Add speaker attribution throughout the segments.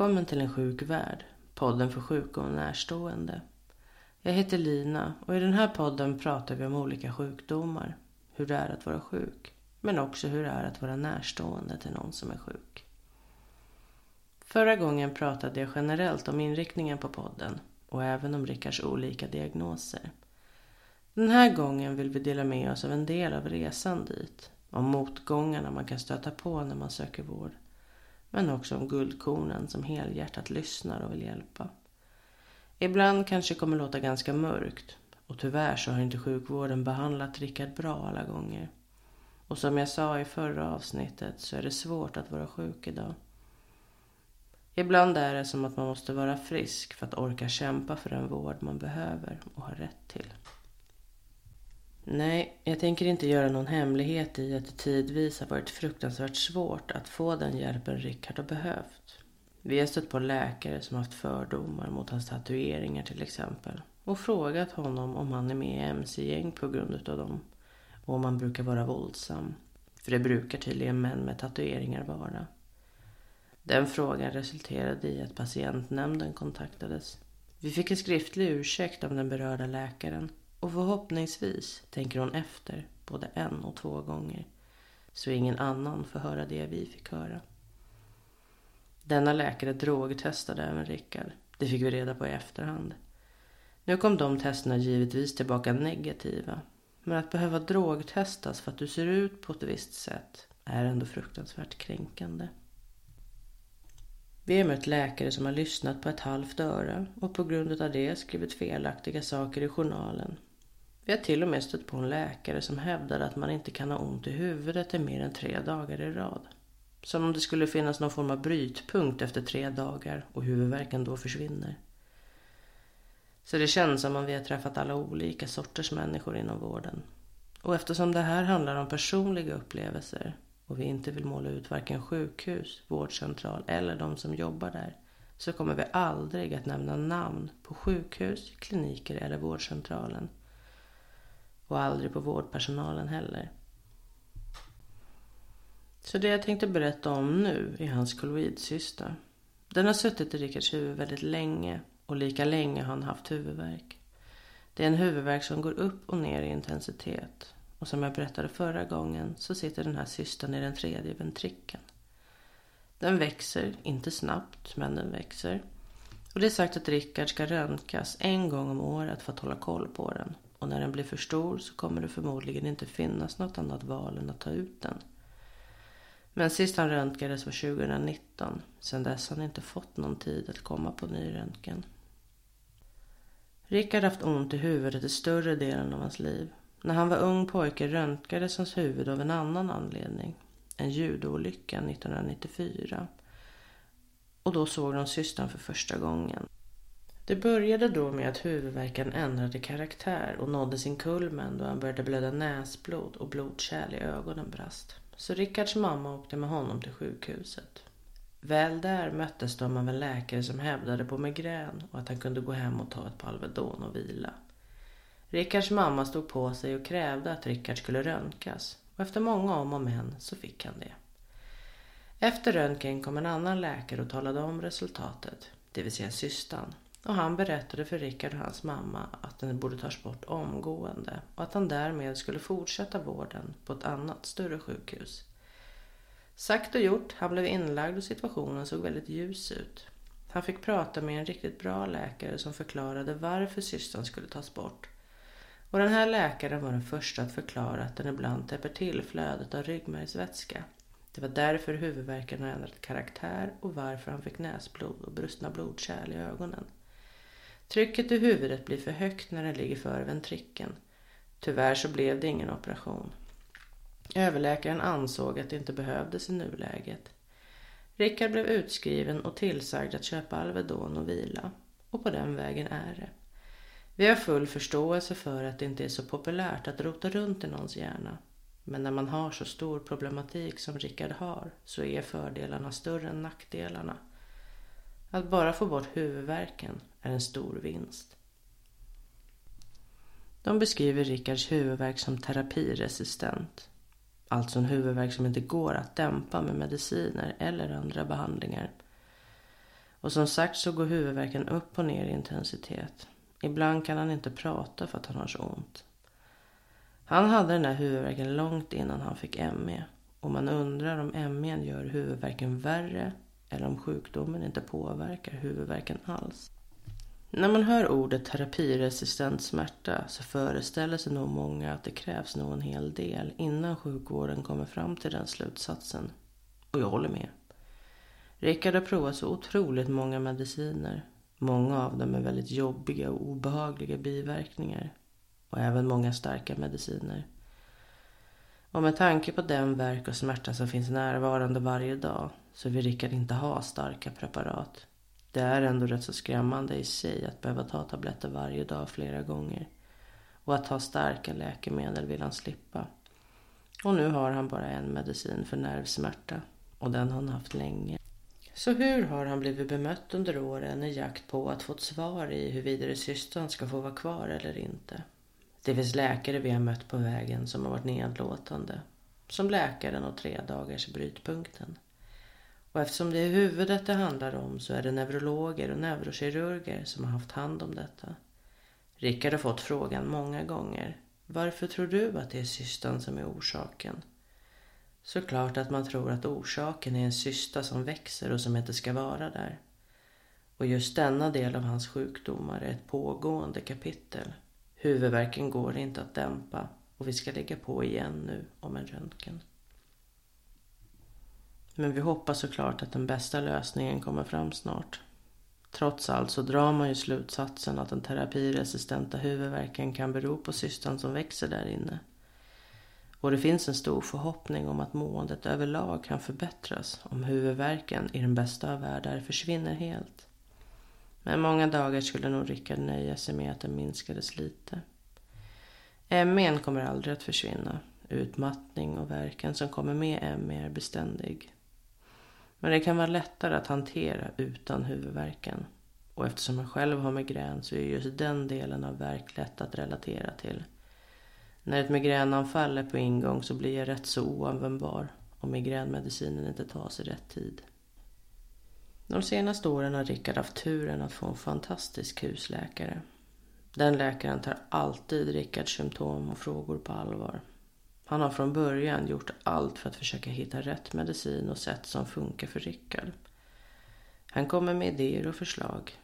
Speaker 1: Välkommen till en sjuk värld, podden för sjuka och närstående. Jag heter Lina och i den här podden pratar vi om olika sjukdomar, hur det är att vara sjuk, men också hur det är att vara närstående till någon som är sjuk. Förra gången pratade jag generellt om inriktningen på podden och även om Rickards olika diagnoser. Den här gången vill vi dela med oss av en del av resan dit, om motgångarna man kan stöta på när man söker vård men också om guldkornen som helhjärtat lyssnar och vill hjälpa. Ibland kanske det kommer låta ganska mörkt och tyvärr så har inte sjukvården behandlat Rickard bra alla gånger. Och som jag sa i förra avsnittet så är det svårt att vara sjuk idag. Ibland är det som att man måste vara frisk för att orka kämpa för den vård man behöver och har rätt till. Nej, jag tänker inte göra någon hemlighet i att det tidvis har varit fruktansvärt svårt att få den hjälpen Rickard har behövt. Vi har stött på läkare som haft fördomar mot hans tatueringar till exempel och frågat honom om han är med i mc-gäng på grund utav dem och om han brukar vara våldsam. För det brukar tydligen män med tatueringar vara. Den frågan resulterade i att patientnämnden kontaktades. Vi fick en skriftlig ursäkt av den berörda läkaren och förhoppningsvis tänker hon efter både en och två gånger. Så ingen annan får höra det vi fick höra. Denna läkare drogtestade även Rickard. Det fick vi reda på i efterhand. Nu kom de testerna givetvis tillbaka negativa. Men att behöva drogtestas för att du ser ut på ett visst sätt är ändå fruktansvärt kränkande. Vi har mött läkare som har lyssnat på ett halvt öra och på grund av det skrivit felaktiga saker i journalen vi har till och med stött på en läkare som hävdar att man inte kan ha ont i huvudet i mer än tre dagar i rad. Som om det skulle finnas någon form av brytpunkt efter tre dagar och huvudvärken då försvinner. Så det känns som om vi har träffat alla olika sorters människor inom vården. Och eftersom det här handlar om personliga upplevelser och vi inte vill måla ut varken sjukhus, vårdcentral eller de som jobbar där så kommer vi aldrig att nämna namn på sjukhus, kliniker eller vårdcentralen och aldrig på vårdpersonalen heller. Så det jag tänkte berätta om nu är hans koloidcysta. Den har suttit i Rickards huvud väldigt länge och lika länge har han haft huvudvärk. Det är en huvudvärk som går upp och ner i intensitet. Och som jag berättade förra gången så sitter den här cystan i den tredje ventrikeln. Den växer, inte snabbt, men den växer. Och det är sagt att Rickard ska röntgas en gång om året för att hålla koll på den. Och när den blir för stor så kommer det förmodligen inte finnas något annat val än att ta ut den. Men sist han röntgades var 2019. Sedan dess har han inte fått någon tid att komma på ny röntgen. Rickard haft ont i huvudet i större delen av hans liv. När han var ung pojke röntgades hans huvud av en annan anledning. En judoolycka 1994. Och då såg de systern för första gången. Det började då med att huvudvärken ändrade karaktär och nådde sin kulmen då han började blöda näsblod och blodkärl i ögonen brast. Så Rickards mamma åkte med honom till sjukhuset. Väl där möttes de av en läkare som hävdade på migrän och att han kunde gå hem och ta ett par Alvedon och vila. Rickards mamma stod på sig och krävde att Rickard skulle röntgas och efter många om och men så fick han det. Efter röntgen kom en annan läkare och talade om resultatet, det vill säga systern. Och han berättade för Rickard och hans mamma att den borde tas bort omgående och att han därmed skulle fortsätta vården på ett annat större sjukhus. Sagt och gjort, han blev inlagd och situationen såg väldigt ljus ut. Han fick prata med en riktigt bra läkare som förklarade varför systern skulle tas bort. Och den här läkaren var den första att förklara att den ibland täpper till flödet av ryggmärgsvätska. Det var därför huvudvärken har ändrat karaktär och varför han fick näsblod och brustna blodkärl i ögonen. Trycket i huvudet blir för högt när den ligger före ventrikeln. Tyvärr så blev det ingen operation. Överläkaren ansåg att det inte behövdes i nuläget. Rickard blev utskriven och tillsagd att köpa Alvedon och vila. Och på den vägen är det. Vi har full förståelse för att det inte är så populärt att rota runt i någons hjärna. Men när man har så stor problematik som Rickard har så är fördelarna större än nackdelarna. Att bara få bort huvudvärken är en stor vinst. De beskriver Rickards huvudvärk som terapiresistent. Alltså en huvudvärk som inte går att dämpa med mediciner eller andra behandlingar. Och som sagt så går huvudvärken upp och ner i intensitet. Ibland kan han inte prata för att han har så ont. Han hade den där huvudvärken långt innan han fick ME. Och man undrar om ME gör huvudvärken värre eller om sjukdomen inte påverkar huvudvärken alls. När man hör ordet terapiresistent smärta så föreställer sig nog många att det krävs nog en hel del innan sjukvården kommer fram till den slutsatsen. Och jag håller med. Rickard har provat så otroligt många mediciner. Många av dem är väldigt jobbiga och obehagliga biverkningar. Och även många starka mediciner. Och med tanke på den verk och smärta som finns närvarande varje dag så vill Rickard inte ha starka preparat. Det är ändå rätt så skrämmande i sig att behöva ta tabletter varje dag flera gånger. Och att ta starka läkemedel vill han slippa. Och nu har han bara en medicin för nervsmärta. Och den har han haft länge. Så hur har han blivit bemött under åren i jakt på att få ett svar i huruvida systern ska få vara kvar eller inte? Det finns läkare vi har mött på vägen som har varit nedlåtande. Som läkaren och tre dagars brytpunkten. Och eftersom det är huvudet det handlar om så är det neurologer och neurokirurger som har haft hand om detta. Rickard har fått frågan många gånger. Varför tror du att det är cystan som är orsaken? Såklart att man tror att orsaken är en cysta som växer och som inte ska vara där. Och just denna del av hans sjukdomar är ett pågående kapitel. Huvudvärken går inte att dämpa och vi ska lägga på igen nu om en röntgen. Men vi hoppas såklart att den bästa lösningen kommer fram snart. Trots allt så drar man ju slutsatsen att den terapiresistenta huvudvärken kan bero på cystan som växer där inne. Och det finns en stor förhoppning om att måendet överlag kan förbättras om huvudvärken i den bästa av världar försvinner helt. Men många dagar skulle nog Rickard nöja sig med att den minskades lite. MEn kommer aldrig att försvinna. Utmattning och verken som kommer med ME är beständig. Men det kan vara lättare att hantera utan huvudvärken. Och eftersom jag själv har migrän så är just den delen av värk lätt att relatera till. När ett migränanfall är på ingång så blir jag rätt så oanvändbar om migränmedicinen inte tas i rätt tid. De senaste åren har Rickard haft turen att få en fantastisk husläkare. Den läkaren tar alltid Rickards symptom och frågor på allvar. Han har från början gjort allt för att försöka hitta rätt medicin och sätt som funkar för Rickard. Han kommer med idéer och förslag.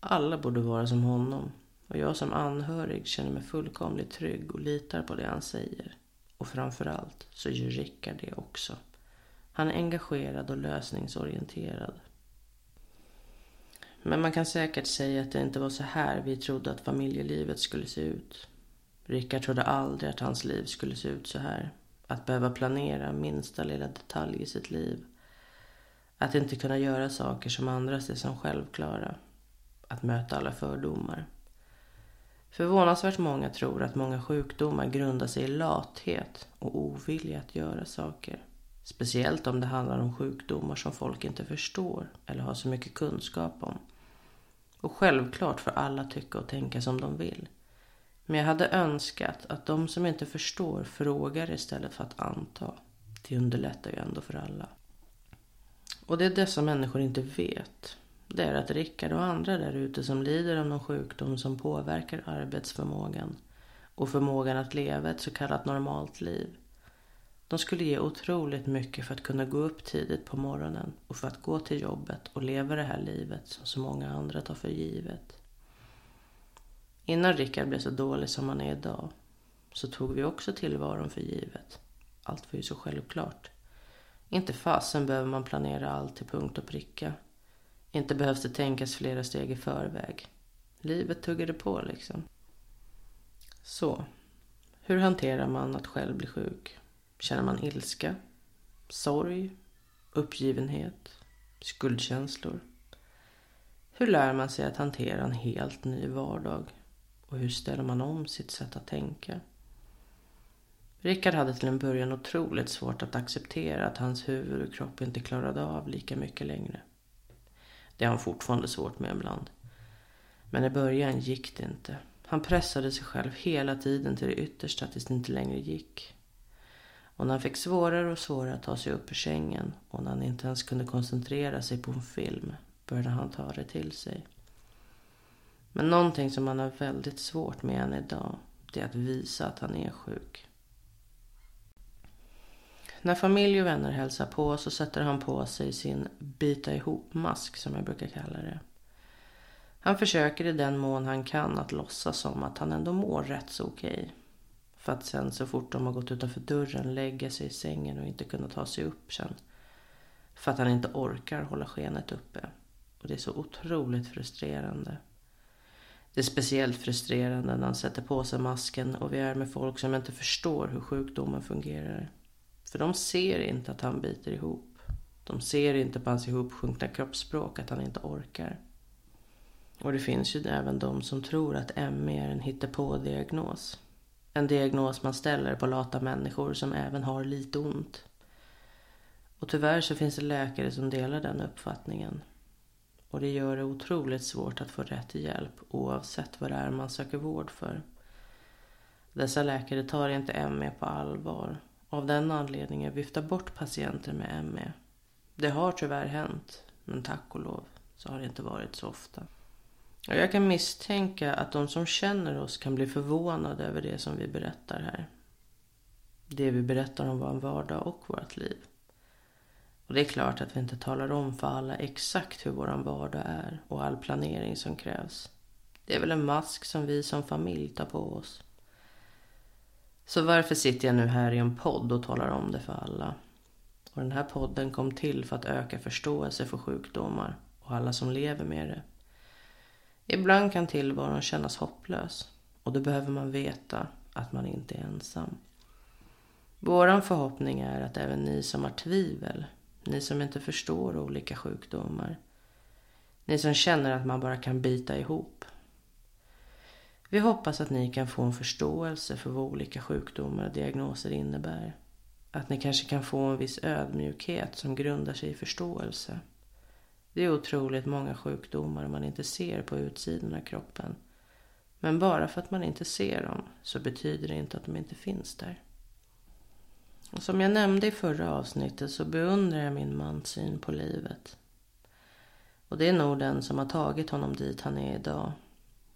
Speaker 1: Alla borde vara som honom och jag som anhörig känner mig fullkomligt trygg och litar på det han säger. Och framförallt så gör Rickard det också. Han är engagerad och lösningsorienterad. Men man kan säkert säga att det inte var så här vi trodde att familjelivet skulle se ut. Rickard trodde aldrig att hans liv skulle se ut så här. Att behöva planera minsta lilla detalj i sitt liv. Att inte kunna göra saker som andra ser som självklara. Att möta alla fördomar. Förvånansvärt många tror att många sjukdomar grundar sig i lathet och ovilja att göra saker. Speciellt om det handlar om sjukdomar som folk inte förstår eller har så mycket kunskap om. Och självklart får alla tycka och tänka som de vill. Men jag hade önskat att de som inte förstår frågar istället för att anta. Det underlättar ju ändå för alla. Och det dessa människor inte vet, det är att Rickard och andra där ute som lider av någon sjukdom som påverkar arbetsförmågan och förmågan att leva ett så kallat normalt liv. De skulle ge otroligt mycket för att kunna gå upp tidigt på morgonen och för att gå till jobbet och leva det här livet som så många andra tar för givet. Innan Rickard blev så dålig som han är idag så tog vi också tillvaron för givet. Allt var ju så självklart. Inte fasen behöver man planera allt till punkt och pricka. Inte behövs det tänkas flera steg i förväg. Livet tuggade på liksom. Så, hur hanterar man att själv bli sjuk? Känner man ilska? Sorg? Uppgivenhet? Skuldkänslor? Hur lär man sig att hantera en helt ny vardag? Och hur ställer man om sitt sätt att tänka? Rickard hade till en början otroligt svårt att acceptera att hans huvud och kropp inte klarade av lika mycket längre. Det har han fortfarande svårt med ibland. Men i början gick det inte. Han pressade sig själv hela tiden till det yttersta tills det inte längre gick. Och när han fick svårare och svårare att ta sig upp ur sängen och när han inte ens kunde koncentrera sig på en film började han ta det till sig. Men någonting som han har väldigt svårt med än idag, det är att visa att han är sjuk. När familj och vänner hälsar på så sätter han på sig sin bita-ihop-mask. som jag brukar kalla det. Han försöker i den mån han kan att låtsas som att han ändå mår rätt så okej. För att sen så fort de har gått utanför dörren lägga sig i sängen och inte kunna ta sig upp sen. För att han inte orkar hålla skenet uppe. Och det är så otroligt frustrerande. Det är speciellt frustrerande när han sätter på sig masken och vi är med folk som inte förstår hur sjukdomen fungerar. För de ser inte att han biter ihop. De ser inte på hans ihopsjunkna kroppsspråk att han inte orkar. Och det finns ju även de som tror att ME är en hittepå-diagnos. En diagnos man ställer på lata människor som även har lite ont. Och tyvärr så finns det läkare som delar den uppfattningen. Och det gör det otroligt svårt att få rätt hjälp oavsett vad det är man söker vård för. Dessa läkare tar inte ME på allvar av den anledningen viftar bort patienter med ME. Det har tyvärr hänt, men tack och lov så har det inte varit så ofta. Jag kan misstänka att de som känner oss kan bli förvånade över det som vi berättar här. Det vi berättar om vår vardag och vårt liv. Och det är klart att vi inte talar om för alla exakt hur vår vardag är och all planering som krävs. Det är väl en mask som vi som familj tar på oss. Så varför sitter jag nu här i en podd och talar om det för alla? Och den här podden kom till för att öka förståelse för sjukdomar och alla som lever med det. Ibland kan tillvaron kännas hopplös och då behöver man veta att man inte är ensam. Vår förhoppning är att även ni som har tvivel, ni som inte förstår olika sjukdomar, ni som känner att man bara kan bita ihop. Vi hoppas att ni kan få en förståelse för vad olika sjukdomar och diagnoser innebär. Att ni kanske kan få en viss ödmjukhet som grundar sig i förståelse. Det är otroligt många sjukdomar man inte ser på utsidan av kroppen. Men bara för att man inte ser dem så betyder det inte att de inte finns där. Och som jag nämnde i förra avsnittet så beundrar jag min mans syn på livet. Och det är nog den som har tagit honom dit han är idag.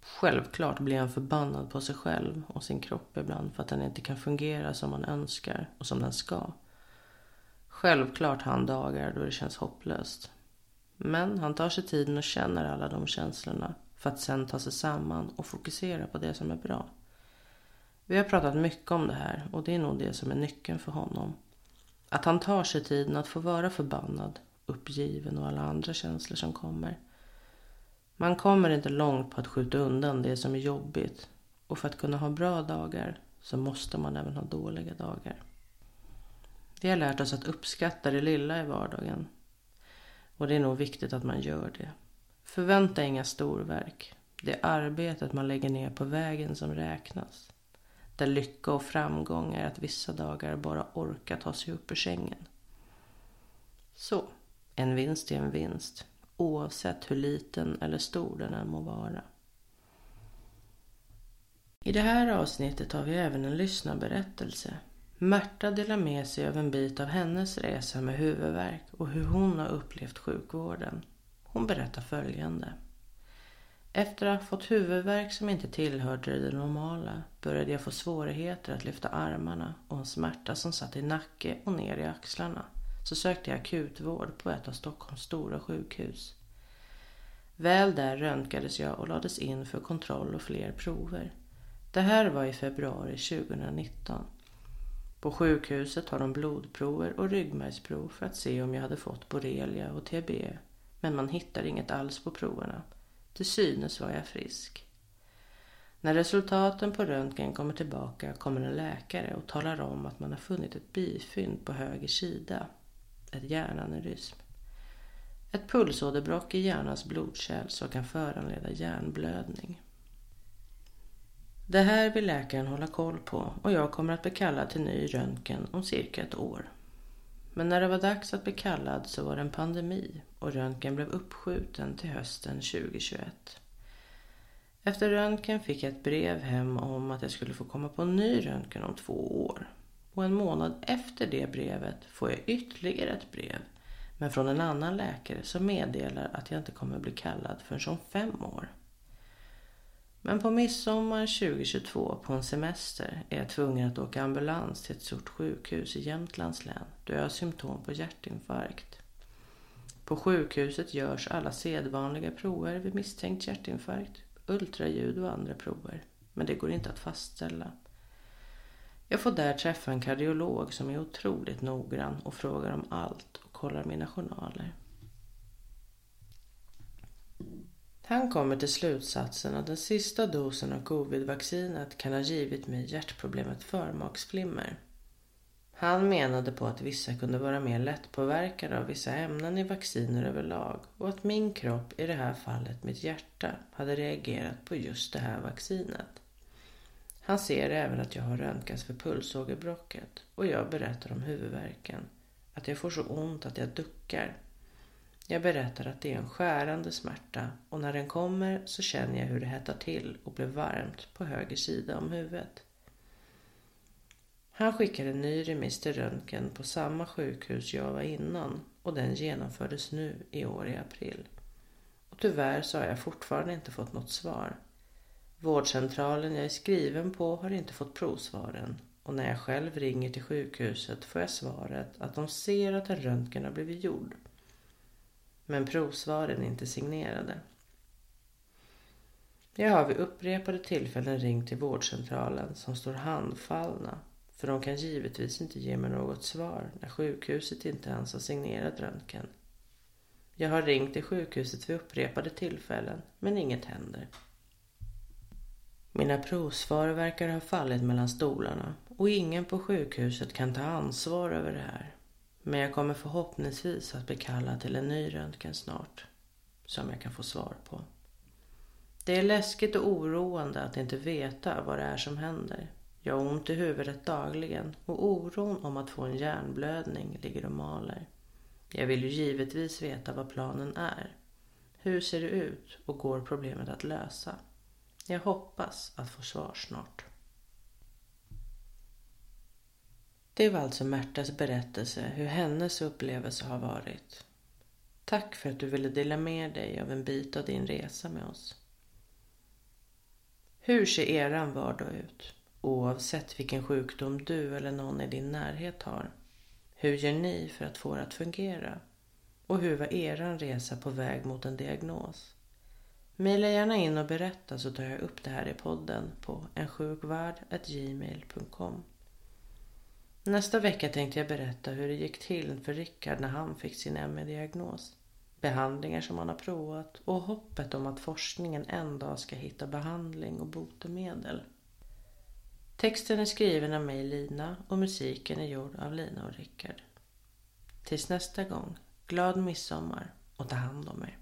Speaker 1: Självklart blir han förbannad på sig själv och sin kropp ibland för att den inte kan fungera som man önskar och som den ska. Självklart har han dagar då det känns hopplöst. Men han tar sig tiden och känner alla de känslorna för att sen ta sig samman och fokusera på det som är bra. Vi har pratat mycket om det här och det är nog det som är nyckeln för honom. Att han tar sig tiden att få vara förbannad, uppgiven och alla andra känslor som kommer. Man kommer inte långt på att skjuta undan det som är jobbigt och för att kunna ha bra dagar så måste man även ha dåliga dagar. Vi har lärt oss att uppskatta det lilla i vardagen och det är nog viktigt att man gör det. Förvänta inga storverk. Det är arbetet man lägger ner på vägen som räknas. Där lycka och framgång är att vissa dagar bara orka ta sig upp ur sängen. Så, en vinst är en vinst. Oavsett hur liten eller stor den än må vara. I det här avsnittet har vi även en lyssnarberättelse Märta delar med sig av en bit av hennes resa med huvudvärk och hur hon har upplevt sjukvården. Hon berättar följande. Efter att ha fått huvudvärk som inte tillhörde det normala började jag få svårigheter att lyfta armarna och en smärta som satt i nacke och ner i axlarna. Så sökte jag akutvård på ett av Stockholms stora sjukhus. Väl där röntgades jag och lades in för kontroll och fler prover. Det här var i februari 2019. På sjukhuset tar de blodprover och ryggmärgsprov för att se om jag hade fått borrelia och TB. Men man hittar inget alls på proverna. Till synes var jag frisk. När resultaten på röntgen kommer tillbaka kommer en läkare och talar om att man har funnit ett bifynd på höger sida. Ett hjärnaneurysm. Ett pulsåderbråck i hjärnans blodkärl som kan föranleda hjärnblödning. Det här vill läkaren hålla koll på och jag kommer att bli kallad till ny röntgen om cirka ett år. Men när det var dags att bli kallad så var det en pandemi och röntgen blev uppskjuten till hösten 2021. Efter röntgen fick jag ett brev hem om att jag skulle få komma på en ny röntgen om två år. Och en månad efter det brevet får jag ytterligare ett brev Men från en annan läkare som meddelar att jag inte kommer bli kallad förrän om fem år. Men på midsommar 2022 på en semester är jag tvungen att åka ambulans till ett stort sjukhus i Jämtlands län då jag har symptom på hjärtinfarkt. På sjukhuset görs alla sedvanliga prover vid misstänkt hjärtinfarkt, ultraljud och andra prover. Men det går inte att fastställa. Jag får där träffa en kardiolog som är otroligt noggrann och frågar om allt och kollar mina journaler. Han kommer till slutsatsen att den sista dosen av covidvaccinet kan ha givit mig hjärtproblemet förmaksflimmer. Han menade på att vissa kunde vara mer lättpåverkade av vissa ämnen i vacciner överlag och att min kropp, i det här fallet mitt hjärta, hade reagerat på just det här vaccinet. Han ser även att jag har röntgats för pulsågerbrocket och jag berättar om huvudvärken. Att jag får så ont att jag duckar. Jag berättar att det är en skärande smärta och när den kommer så känner jag hur det hettar till och blir varmt på höger sida om huvudet. Han skickade en ny remiss till röntgen på samma sjukhus jag var innan och den genomfördes nu i år i april. Och tyvärr så har jag fortfarande inte fått något svar. Vårdcentralen jag är skriven på har inte fått provsvaren och när jag själv ringer till sjukhuset får jag svaret att de ser att en röntgen har blivit gjord. Men provsvaren är inte signerade. Jag har vid upprepade tillfällen ringt till vårdcentralen som står handfallna för de kan givetvis inte ge mig något svar när sjukhuset inte ens har signerat röntgen. Jag har ringt till sjukhuset vid upprepade tillfällen men inget händer. Mina provsvar verkar ha fallit mellan stolarna och ingen på sjukhuset kan ta ansvar över det här. Men jag kommer förhoppningsvis att bli kallad till en ny röntgen snart. Som jag kan få svar på. Det är läskigt och oroande att inte veta vad det är som händer. Jag har ont i huvudet dagligen och oron om att få en hjärnblödning ligger och maler. Jag vill ju givetvis veta vad planen är. Hur ser det ut och går problemet att lösa? Jag hoppas att få svar snart. Det var alltså Märtas berättelse hur hennes upplevelse har varit. Tack för att du ville dela med dig av en bit av din resa med oss. Hur ser eran vardag ut? Oavsett vilken sjukdom du eller någon i din närhet har. Hur gör ni för att få det att fungera? Och hur var eran resa på väg mot en diagnos? Maila gärna in och berätta så tar jag upp det här i podden på ensjukvard.gmail.com Nästa vecka tänkte jag berätta hur det gick till för Rickard när han fick sin ME-diagnos. Behandlingar som han har provat och hoppet om att forskningen en dag ska hitta behandling och botemedel. Texten är skriven av mig Lina och musiken är gjord av Lina och Rickard. Tills nästa gång, glad midsommar och ta hand om er.